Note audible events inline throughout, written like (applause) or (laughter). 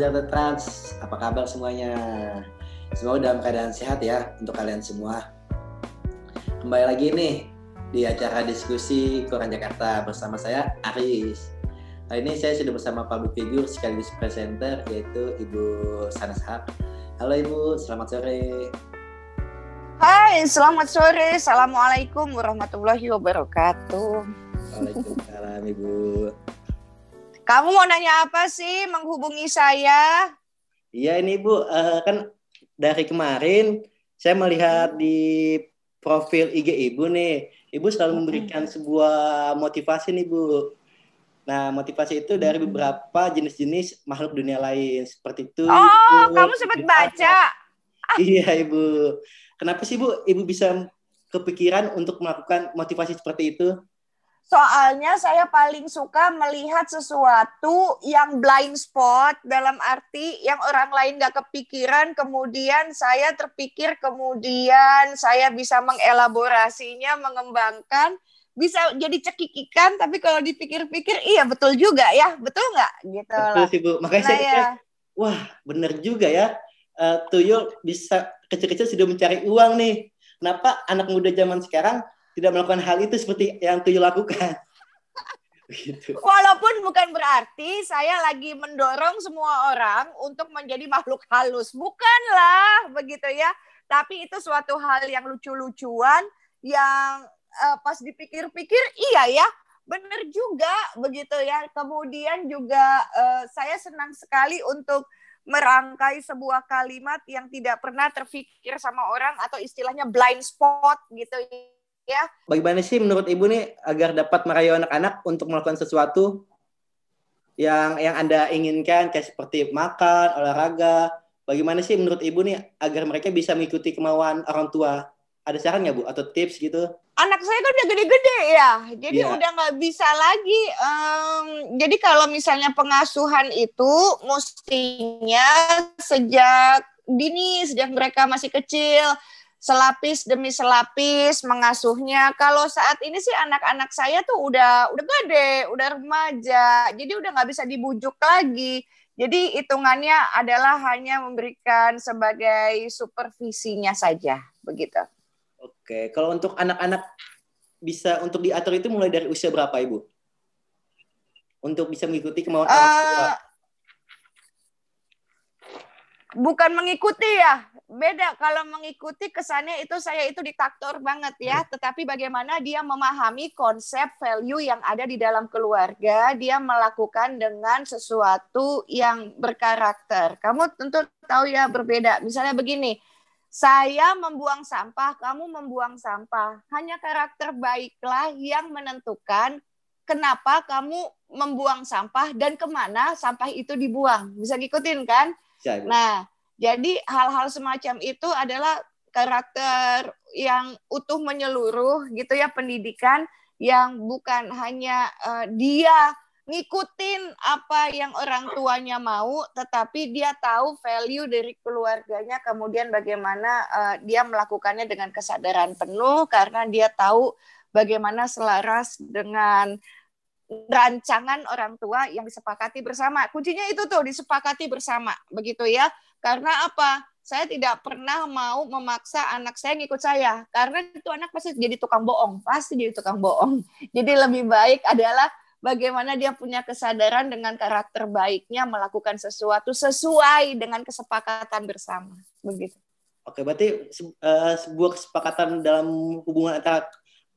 Jakarta Trans, apa kabar semuanya? Semoga dalam keadaan sehat ya untuk kalian semua. Kembali lagi nih di acara diskusi Koran Jakarta bersama saya Aris. Kali ini saya sudah bersama public figure sekaligus presenter yaitu Ibu Sanas Haq. Halo Ibu, selamat sore. Hai, selamat sore. Assalamualaikum warahmatullahi wabarakatuh. Waalaikumsalam Ibu. Kamu mau nanya apa sih menghubungi saya? Iya ini Ibu, uh, kan dari kemarin saya melihat di profil IG Ibu nih, Ibu selalu memberikan sebuah motivasi nih Bu. Nah, motivasi itu dari beberapa jenis-jenis makhluk dunia lain seperti itu. Oh, Ibu, kamu sempat baca. Iya, Ibu. Kenapa sih Bu Ibu bisa kepikiran untuk melakukan motivasi seperti itu? Soalnya saya paling suka melihat sesuatu yang blind spot dalam arti yang orang lain gak kepikiran, kemudian saya terpikir, kemudian saya bisa mengelaborasinya, mengembangkan, bisa jadi cekikikan, tapi kalau dipikir-pikir, iya betul juga ya, betul nggak? Gitu betul sih Bu, makanya nah, saya ya. wah bener juga ya, uh, tuyul bisa kecil-kecil sudah mencari uang nih. Kenapa anak muda zaman sekarang tidak melakukan hal itu seperti yang Tuyul lakukan? (laughs) Begitu. Walaupun bukan berarti saya lagi mendorong semua orang untuk menjadi makhluk halus. Bukanlah begitu ya. Tapi itu suatu hal yang lucu-lucuan yang uh, pas dipikir-pikir iya ya benar juga begitu ya. Kemudian juga uh, saya senang sekali untuk merangkai sebuah kalimat yang tidak pernah terfikir sama orang atau istilahnya blind spot gitu ya. Bagaimana sih menurut Ibu nih agar dapat merayu anak-anak untuk melakukan sesuatu yang yang Anda inginkan kayak seperti makan, olahraga. Bagaimana sih menurut Ibu nih agar mereka bisa mengikuti kemauan orang tua? Ada saran nggak Bu atau tips gitu? anak saya kan udah gede-gede ya, jadi yeah. udah nggak bisa lagi. Um, jadi kalau misalnya pengasuhan itu mestinya sejak dini, sejak mereka masih kecil, selapis demi selapis mengasuhnya. Kalau saat ini sih anak-anak saya tuh udah udah gede, udah remaja, jadi udah nggak bisa dibujuk lagi. Jadi hitungannya adalah hanya memberikan sebagai supervisinya saja, begitu. Oke, kalau untuk anak-anak bisa untuk diatur itu mulai dari usia berapa, Ibu? Untuk bisa mengikuti kemauan uh, orang tua. Bukan mengikuti ya, beda kalau mengikuti kesannya itu saya itu diktator banget ya hmm. tetapi bagaimana dia memahami konsep value yang ada di dalam keluarga dia melakukan dengan sesuatu yang berkarakter kamu tentu tahu ya berbeda misalnya begini saya membuang sampah, kamu membuang sampah. Hanya karakter baiklah yang menentukan kenapa kamu membuang sampah dan ke mana sampah itu dibuang. Bisa ngikutin kan? Ya, nah, jadi hal-hal semacam itu adalah karakter yang utuh menyeluruh gitu ya pendidikan yang bukan hanya uh, dia ngikutin apa yang orang tuanya mau, tetapi dia tahu value dari keluarganya, kemudian bagaimana uh, dia melakukannya dengan kesadaran penuh karena dia tahu bagaimana selaras dengan rancangan orang tua yang disepakati bersama. Kuncinya itu tuh disepakati bersama, begitu ya. Karena apa? Saya tidak pernah mau memaksa anak saya ngikut saya karena itu anak pasti jadi tukang bohong, pasti jadi tukang bohong. (laughs) Jadi lebih baik adalah bagaimana dia punya kesadaran dengan karakter baiknya melakukan sesuatu sesuai dengan kesepakatan bersama begitu. Oke, berarti uh, sebuah kesepakatan dalam hubungan antara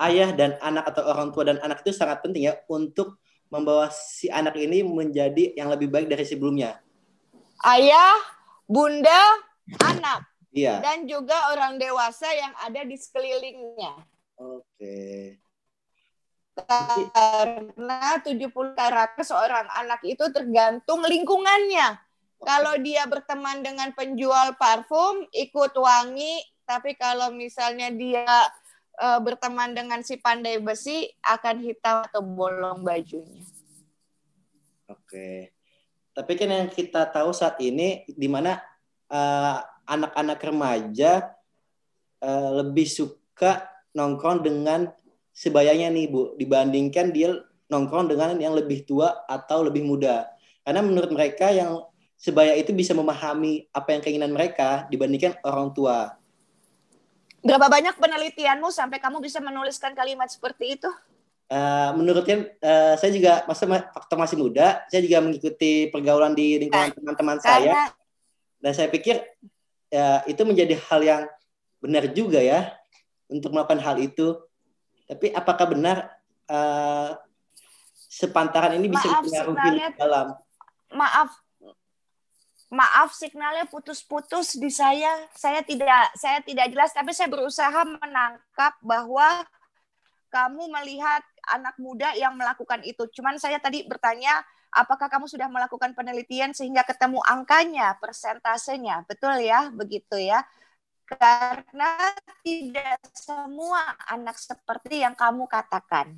ayah dan anak atau orang tua dan anak itu sangat penting ya untuk membawa si anak ini menjadi yang lebih baik dari sebelumnya. Ayah, bunda, anak. Iya. Dan juga orang dewasa yang ada di sekelilingnya. Oke karena 70 karakter seorang anak itu tergantung lingkungannya. Kalau dia berteman dengan penjual parfum, ikut wangi, tapi kalau misalnya dia uh, berteman dengan si pandai besi, akan hitam atau bolong bajunya. Oke. Tapi kan yang kita tahu saat ini, di mana uh, anak-anak remaja uh, lebih suka nongkrong dengan sebayanya nih Bu dibandingkan dia nongkrong dengan yang lebih tua atau lebih muda. Karena menurut mereka yang sebaya itu bisa memahami apa yang keinginan mereka dibandingkan orang tua. Berapa banyak penelitianmu sampai kamu bisa menuliskan kalimat seperti itu? Uh, menurutnya uh, saya juga masa faktor masih muda, saya juga mengikuti pergaulan di lingkungan nah, teman-teman saya. Dan saya pikir ya, itu menjadi hal yang benar juga ya untuk melakukan hal itu. Tapi apakah benar uh, sepantaran ini bisa mempengaruhi dalam? Maaf, maaf signalnya putus-putus di saya. Saya tidak saya tidak jelas tapi saya berusaha menangkap bahwa kamu melihat anak muda yang melakukan itu. Cuman saya tadi bertanya apakah kamu sudah melakukan penelitian sehingga ketemu angkanya, persentasenya. Betul ya? Begitu ya. Karena tidak semua anak seperti yang kamu katakan.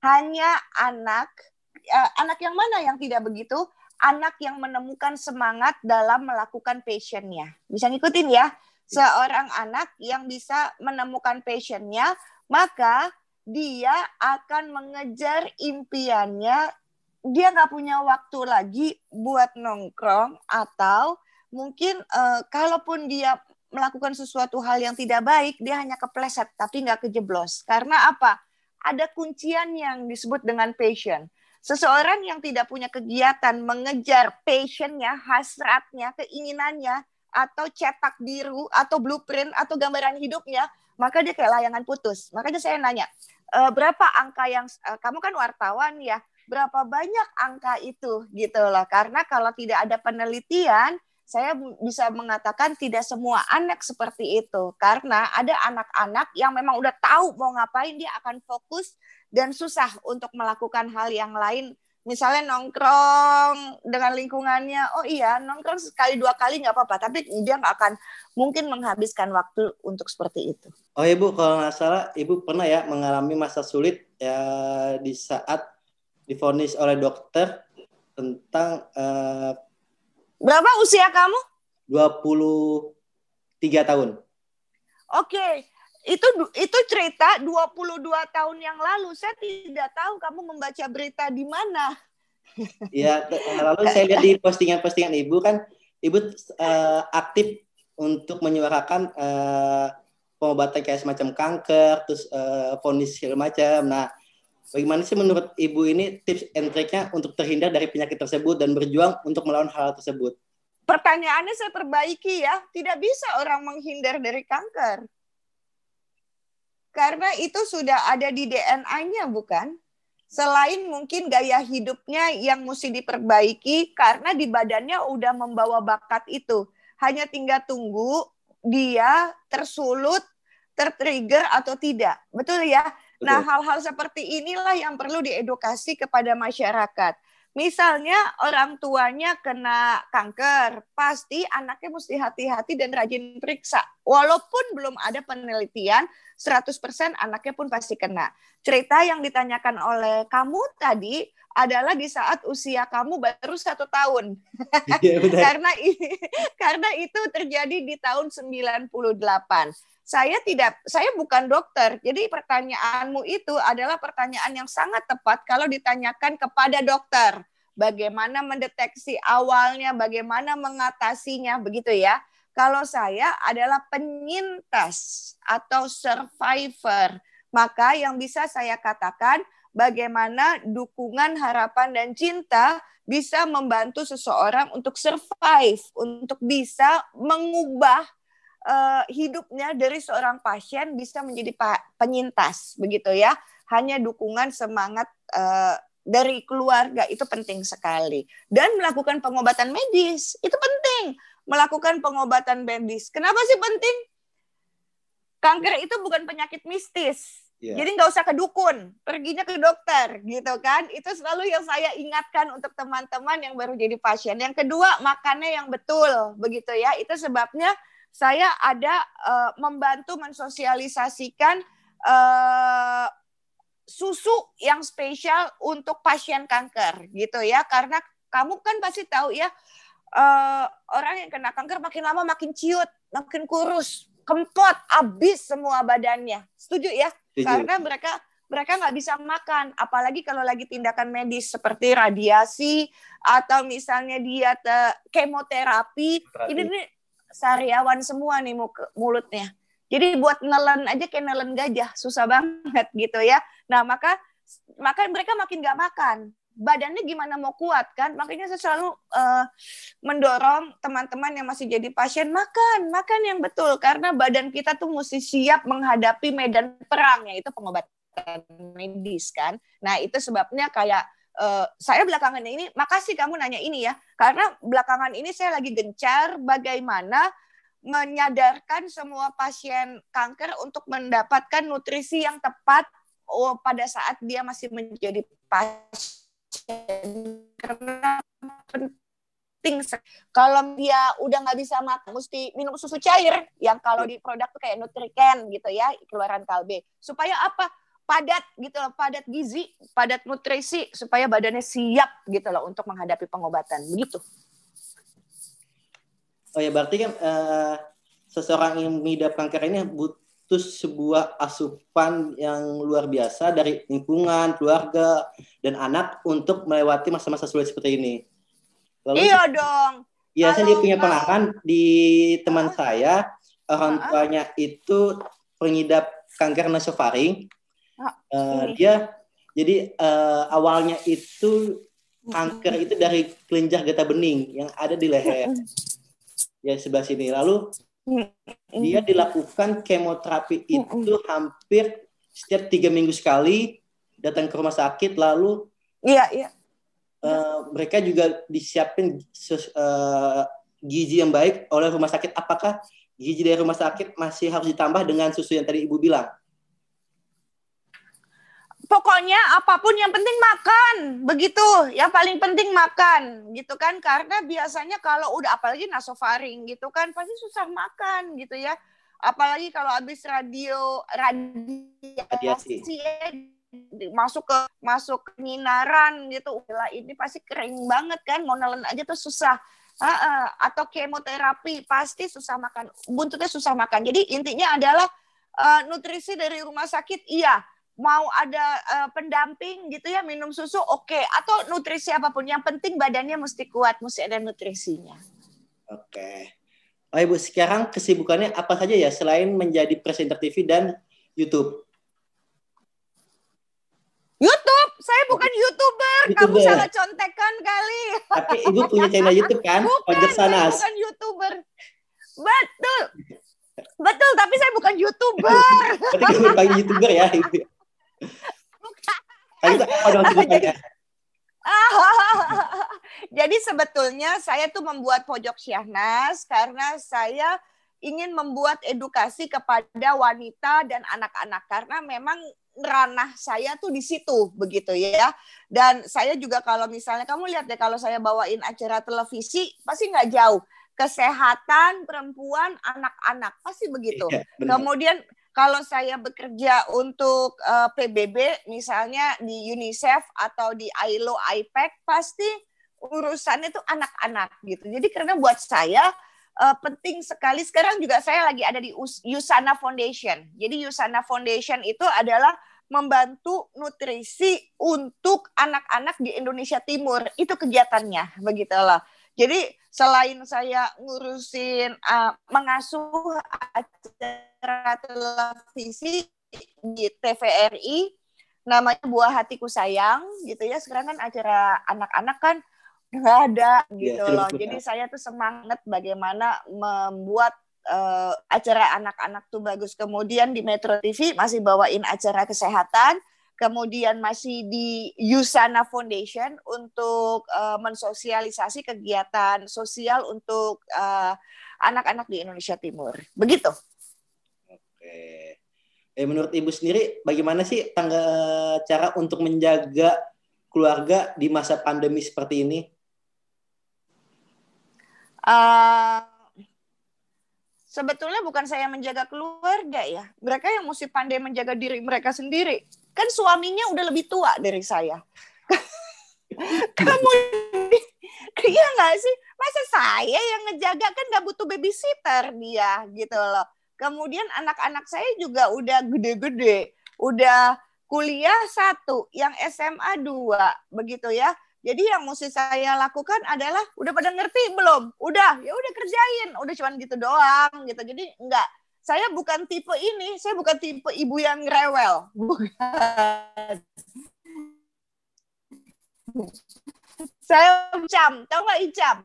Hanya anak eh, anak yang mana yang tidak begitu? Anak yang menemukan semangat dalam melakukan passionnya. Bisa ngikutin ya? Seorang anak yang bisa menemukan passionnya, maka dia akan mengejar impiannya. Dia nggak punya waktu lagi buat nongkrong atau mungkin uh, kalaupun dia melakukan sesuatu hal yang tidak baik, dia hanya kepleset tapi nggak kejeblos. Karena apa? Ada kuncian yang disebut dengan passion Seseorang yang tidak punya kegiatan mengejar passionnya, hasratnya, keinginannya, atau cetak biru, atau blueprint, atau gambaran hidupnya, maka dia kayak layangan putus. Makanya saya nanya, e, berapa angka yang, e, kamu kan wartawan ya, berapa banyak angka itu gitu loh. Karena kalau tidak ada penelitian, saya bisa mengatakan tidak semua anak seperti itu. Karena ada anak-anak yang memang udah tahu mau ngapain, dia akan fokus dan susah untuk melakukan hal yang lain misalnya nongkrong dengan lingkungannya oh iya nongkrong sekali dua kali nggak apa-apa tapi dia nggak akan mungkin menghabiskan waktu untuk seperti itu oh ibu kalau nggak salah ibu pernah ya mengalami masa sulit ya di saat difonis oleh dokter tentang uh, berapa usia kamu 23 tahun oke okay itu itu cerita 22 tahun yang lalu. Saya tidak tahu kamu membaca berita di mana. (laughs) Iya, lalu saya lihat di postingan-postingan Ibu kan Ibu uh, aktif untuk menyuarakan uh, pengobatan kayak semacam kanker, terus uh, segala macam. Nah, bagaimana sih menurut Ibu ini tips and triknya untuk terhindar dari penyakit tersebut dan berjuang untuk melawan hal tersebut? Pertanyaannya saya perbaiki ya, tidak bisa orang menghindar dari kanker karena itu sudah ada di DNA-nya bukan? Selain mungkin gaya hidupnya yang mesti diperbaiki karena di badannya udah membawa bakat itu. Hanya tinggal tunggu dia tersulut, tertrigger atau tidak. Betul ya? Nah, hal-hal seperti inilah yang perlu diedukasi kepada masyarakat. Misalnya orang tuanya kena kanker, pasti anaknya mesti hati-hati dan rajin periksa. Walaupun belum ada penelitian, 100% anaknya pun pasti kena. Cerita yang ditanyakan oleh kamu tadi adalah di saat usia kamu baru satu tahun. Ya, (laughs) karena (laughs) karena itu terjadi di tahun 98 saya tidak saya bukan dokter. Jadi pertanyaanmu itu adalah pertanyaan yang sangat tepat kalau ditanyakan kepada dokter. Bagaimana mendeteksi awalnya, bagaimana mengatasinya, begitu ya. Kalau saya adalah penyintas atau survivor, maka yang bisa saya katakan bagaimana dukungan, harapan, dan cinta bisa membantu seseorang untuk survive, untuk bisa mengubah uh, hidupnya dari seorang pasien bisa menjadi penyintas begitu ya hanya dukungan semangat uh, dari keluarga itu penting sekali dan melakukan pengobatan medis itu penting melakukan pengobatan medis kenapa sih penting kanker itu bukan penyakit mistis Yeah. Jadi nggak usah ke dukun, perginya ke dokter, gitu kan? Itu selalu yang saya ingatkan untuk teman-teman yang baru jadi pasien. Yang kedua, makannya yang betul, begitu ya. Itu sebabnya saya ada uh, membantu mensosialisasikan uh, susu yang spesial untuk pasien kanker gitu ya karena kamu kan pasti tahu ya uh, orang yang kena kanker makin lama makin ciut makin kurus kempot habis semua badannya setuju ya Setuju. karena mereka mereka nggak bisa makan. Apalagi kalau lagi tindakan medis seperti radiasi atau misalnya dia te kemoterapi. Terapi. Ini nih sariawan semua nih mulutnya. Jadi buat nelen aja kayak nelen gajah, susah banget gitu ya. Nah maka maka mereka makin nggak makan badannya gimana mau kuat kan makanya saya selalu uh, mendorong teman-teman yang masih jadi pasien makan makan yang betul karena badan kita tuh mesti siap menghadapi medan perang yaitu pengobatan medis kan nah itu sebabnya kayak uh, saya belakangan ini makasih kamu nanya ini ya. Karena belakangan ini saya lagi gencar bagaimana menyadarkan semua pasien kanker untuk mendapatkan nutrisi yang tepat oh, pada saat dia masih menjadi pasien. Karena penting kalau dia udah nggak bisa makan mesti minum susu cair yang kalau di produk tuh kayak Nutriken gitu ya keluaran Kalbe. Supaya apa padat gitu loh padat gizi padat nutrisi supaya badannya siap gitu loh untuk menghadapi pengobatan begitu oh ya berarti kan uh, seseorang yang mengidap kanker ini but, itu sebuah asupan yang luar biasa dari lingkungan, keluarga, dan anak untuk melewati masa-masa sulit seperti ini. Lalu, iya dong. Iya, saya punya pengalaman di teman saya, orang tuanya itu pengidap kanker nasofaring. Uh, dia jadi uh, awalnya itu kanker itu dari kelenjar getah bening yang ada di leher. Ya sebelah sini. Lalu dia dilakukan kemoterapi itu hampir setiap tiga minggu sekali datang ke rumah sakit lalu iya iya. uh, mereka juga disiapin uh, gizi yang baik oleh rumah sakit. Apakah gizi dari rumah sakit masih harus ditambah dengan susu yang tadi ibu bilang pokoknya apa pun yang penting makan. Begitu. Yang paling penting makan. Gitu kan. Karena biasanya kalau udah apalagi nasofaring gitu kan pasti susah makan gitu ya. Apalagi kalau habis radio radiasi. ya, masuk ke masuk minaran gitu. Lah ini pasti kering banget kan. Mau nelen aja tuh susah. Uh, uh, atau kemoterapi pasti susah makan. Buntutnya susah makan. Jadi intinya adalah uh, nutrisi dari rumah sakit iya mau ada uh, pendamping gitu ya minum susu oke. Okay. atau nutrisi apa pun yang penting badannya mesti kuat mesti ada nutrisinya. Oke. Okay. oh ibu sekarang kesibukannya apa saja ya selain menjadi presenter TV dan YouTube? YouTube? Saya bukan youtuber, YouTuber. kamu salah contekan kali. Tapi ibu punya channel YouTube kan? Bukan, saya bukan youtuber. Betul. Betul, tapi saya bukan youtuber. Berarti bukan youtuber ya, (laughs) (laughs) jadi sebetulnya saya tuh membuat pojok Syahnas karena saya ingin membuat edukasi kepada wanita dan anak-anak. Karena memang ranah saya tuh di situ begitu ya. Dan saya juga kalau misalnya kamu lihat deh kalau saya bawain acara televisi pasti nggak jauh. Kesehatan perempuan anak-anak pasti begitu. Iya, kemudian kalau saya bekerja untuk uh, eh, PBB misalnya di UNICEF atau di ILO IPAC pasti urusannya itu anak-anak gitu. Jadi karena buat saya uh, penting sekali sekarang juga saya lagi ada di Yusana Foundation. Jadi Yusana Foundation itu adalah membantu nutrisi untuk anak-anak di Indonesia Timur. Itu kegiatannya begitulah. Jadi selain saya ngurusin uh, mengasuh acara televisi di TVRI namanya Buah Hatiku Sayang gitu ya. Sekarang kan acara anak-anak kan nggak ada iya, gitu ya, loh. Jadi saya tuh semangat bagaimana membuat uh, acara anak-anak tuh bagus. Kemudian di Metro TV masih bawain acara kesehatan kemudian masih di Yusana Foundation untuk uh, mensosialisasi kegiatan sosial untuk eh, anak-anak di Indonesia Timur. Begitu. Eh, menurut Ibu sendiri, bagaimana sih tangga cara untuk menjaga keluarga di masa pandemi seperti ini? Uh, sebetulnya bukan saya menjaga keluarga ya. Mereka yang mesti pandai menjaga diri mereka sendiri Kan suaminya udah lebih tua dari saya. (laughs) Kamu (laughs) Iya nggak sih? Masa saya yang ngejaga kan nggak butuh babysitter dia gitu loh. Kemudian anak-anak saya juga udah gede-gede, udah kuliah satu, yang SMA dua, begitu ya. Jadi yang mesti saya lakukan adalah udah pada ngerti belum? Udah, ya udah kerjain. Udah cuman gitu doang gitu. Jadi enggak saya bukan tipe ini, saya bukan tipe ibu yang rewel. Bukan. saya icam, tahu nggak icam?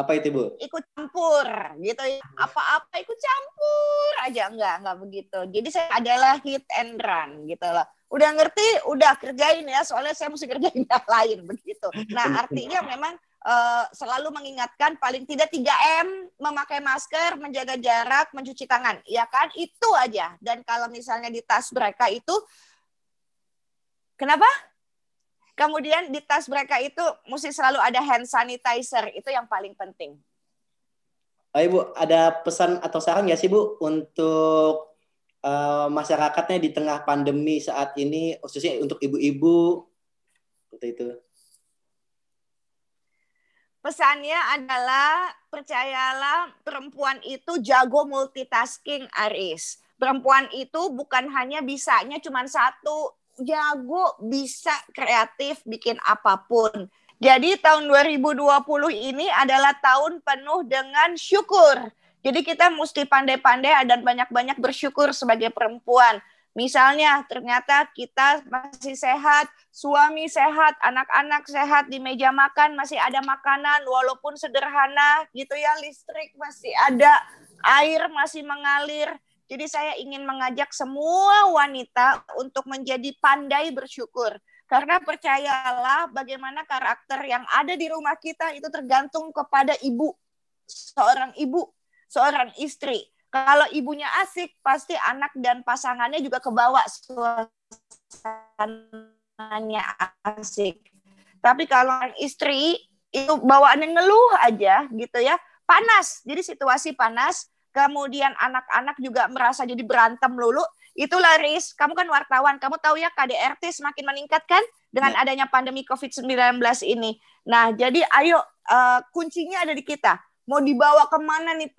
Apa itu bu? Ikut campur, gitu. Apa-apa ikut campur aja, enggak, enggak begitu. Jadi saya adalah hit and run, gitu loh. Udah ngerti, udah kerjain ya, soalnya saya mesti kerjain (laughs) yang lain, begitu. Nah artinya memang uh, selalu mengingatkan paling tidak 3M, memakai masker, menjaga jarak, mencuci tangan, ya kan? Itu aja. Dan kalau misalnya di tas mereka itu Kenapa? Kemudian di tas mereka itu mesti selalu ada hand sanitizer, itu yang paling penting. Oh, Ibu, ada pesan atau saran nggak sih Bu untuk uh, masyarakatnya di tengah pandemi saat ini, khususnya untuk ibu-ibu, seperti itu? Pesannya adalah percayalah perempuan itu jago multitasking Aris. Perempuan itu bukan hanya bisanya cuma satu, jago, bisa kreatif, bikin apa pun. Jadi tahun 2020 ini adalah tahun penuh dengan syukur. Jadi kita mesti pandai-pandai dan banyak-banyak bersyukur sebagai perempuan. Misalnya ternyata kita masih sehat, suami sehat, anak-anak sehat, di meja makan masih ada makanan walaupun sederhana gitu ya, listrik masih ada, air masih mengalir. Jadi saya ingin mengajak semua wanita untuk menjadi pandai bersyukur. Karena percayalah bagaimana karakter yang ada di rumah kita itu tergantung kepada ibu. Seorang ibu, seorang istri. Kalau ibunya asik, pasti anak dan pasangannya juga kebawa suasananya asik. Tapi kalau istri itu bawaannya ngeluh aja gitu ya, panas. Jadi situasi panas, kemudian anak-anak juga merasa jadi berantem lulu, itu laris. Kamu kan wartawan, kamu tahu ya KDRT semakin meningkat kan dengan ya. adanya pandemi COVID-19 ini. Nah, jadi ayo uh, kuncinya ada di kita. Mau dibawa ke mana nih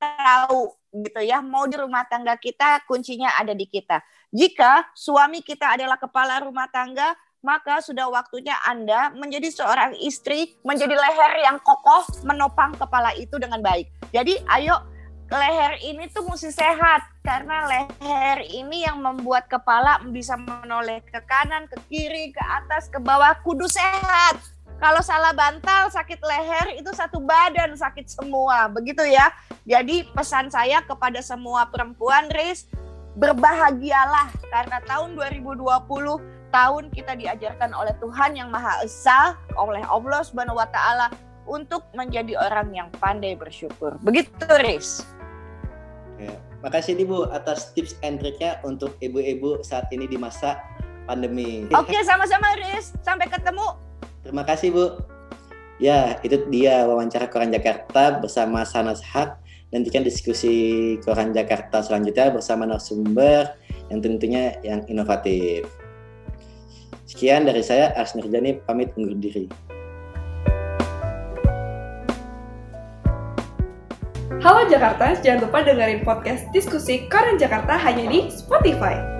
tahu gitu ya. Mau di rumah tangga kita, kuncinya ada di kita. Jika suami kita adalah kepala rumah tangga, maka sudah waktunya Anda menjadi seorang istri, menjadi leher yang kokoh, menopang kepala itu dengan baik. Jadi ayo leher ini tuh mesti sehat karena leher ini yang membuat kepala bisa menoleh ke kanan, ke kiri, ke atas, ke bawah, kudu sehat. Kalau salah bantal, sakit leher itu satu badan sakit semua, begitu ya. Jadi pesan saya kepada semua perempuan, Riz, berbahagialah karena tahun 2020 tahun kita diajarkan oleh Tuhan yang Maha Esa, oleh Allah Subhanahu wa taala untuk menjadi orang yang pandai bersyukur. Begitu, Riz. Ya, makasih Ibu atas tips and triknya untuk ibu-ibu saat ini di masa pandemi. Oke, sama-sama Riz. Sampai ketemu. Terima kasih, Bu. Ya, itu dia wawancara Koran Jakarta bersama Sanas Hak. Nantikan diskusi Koran Jakarta selanjutnya bersama narasumber yang tentunya yang inovatif. Sekian dari saya, Ars Nurjani, pamit undur diri. Halo Jakarta, jangan lupa dengerin podcast diskusi Koran Jakarta hanya di Spotify.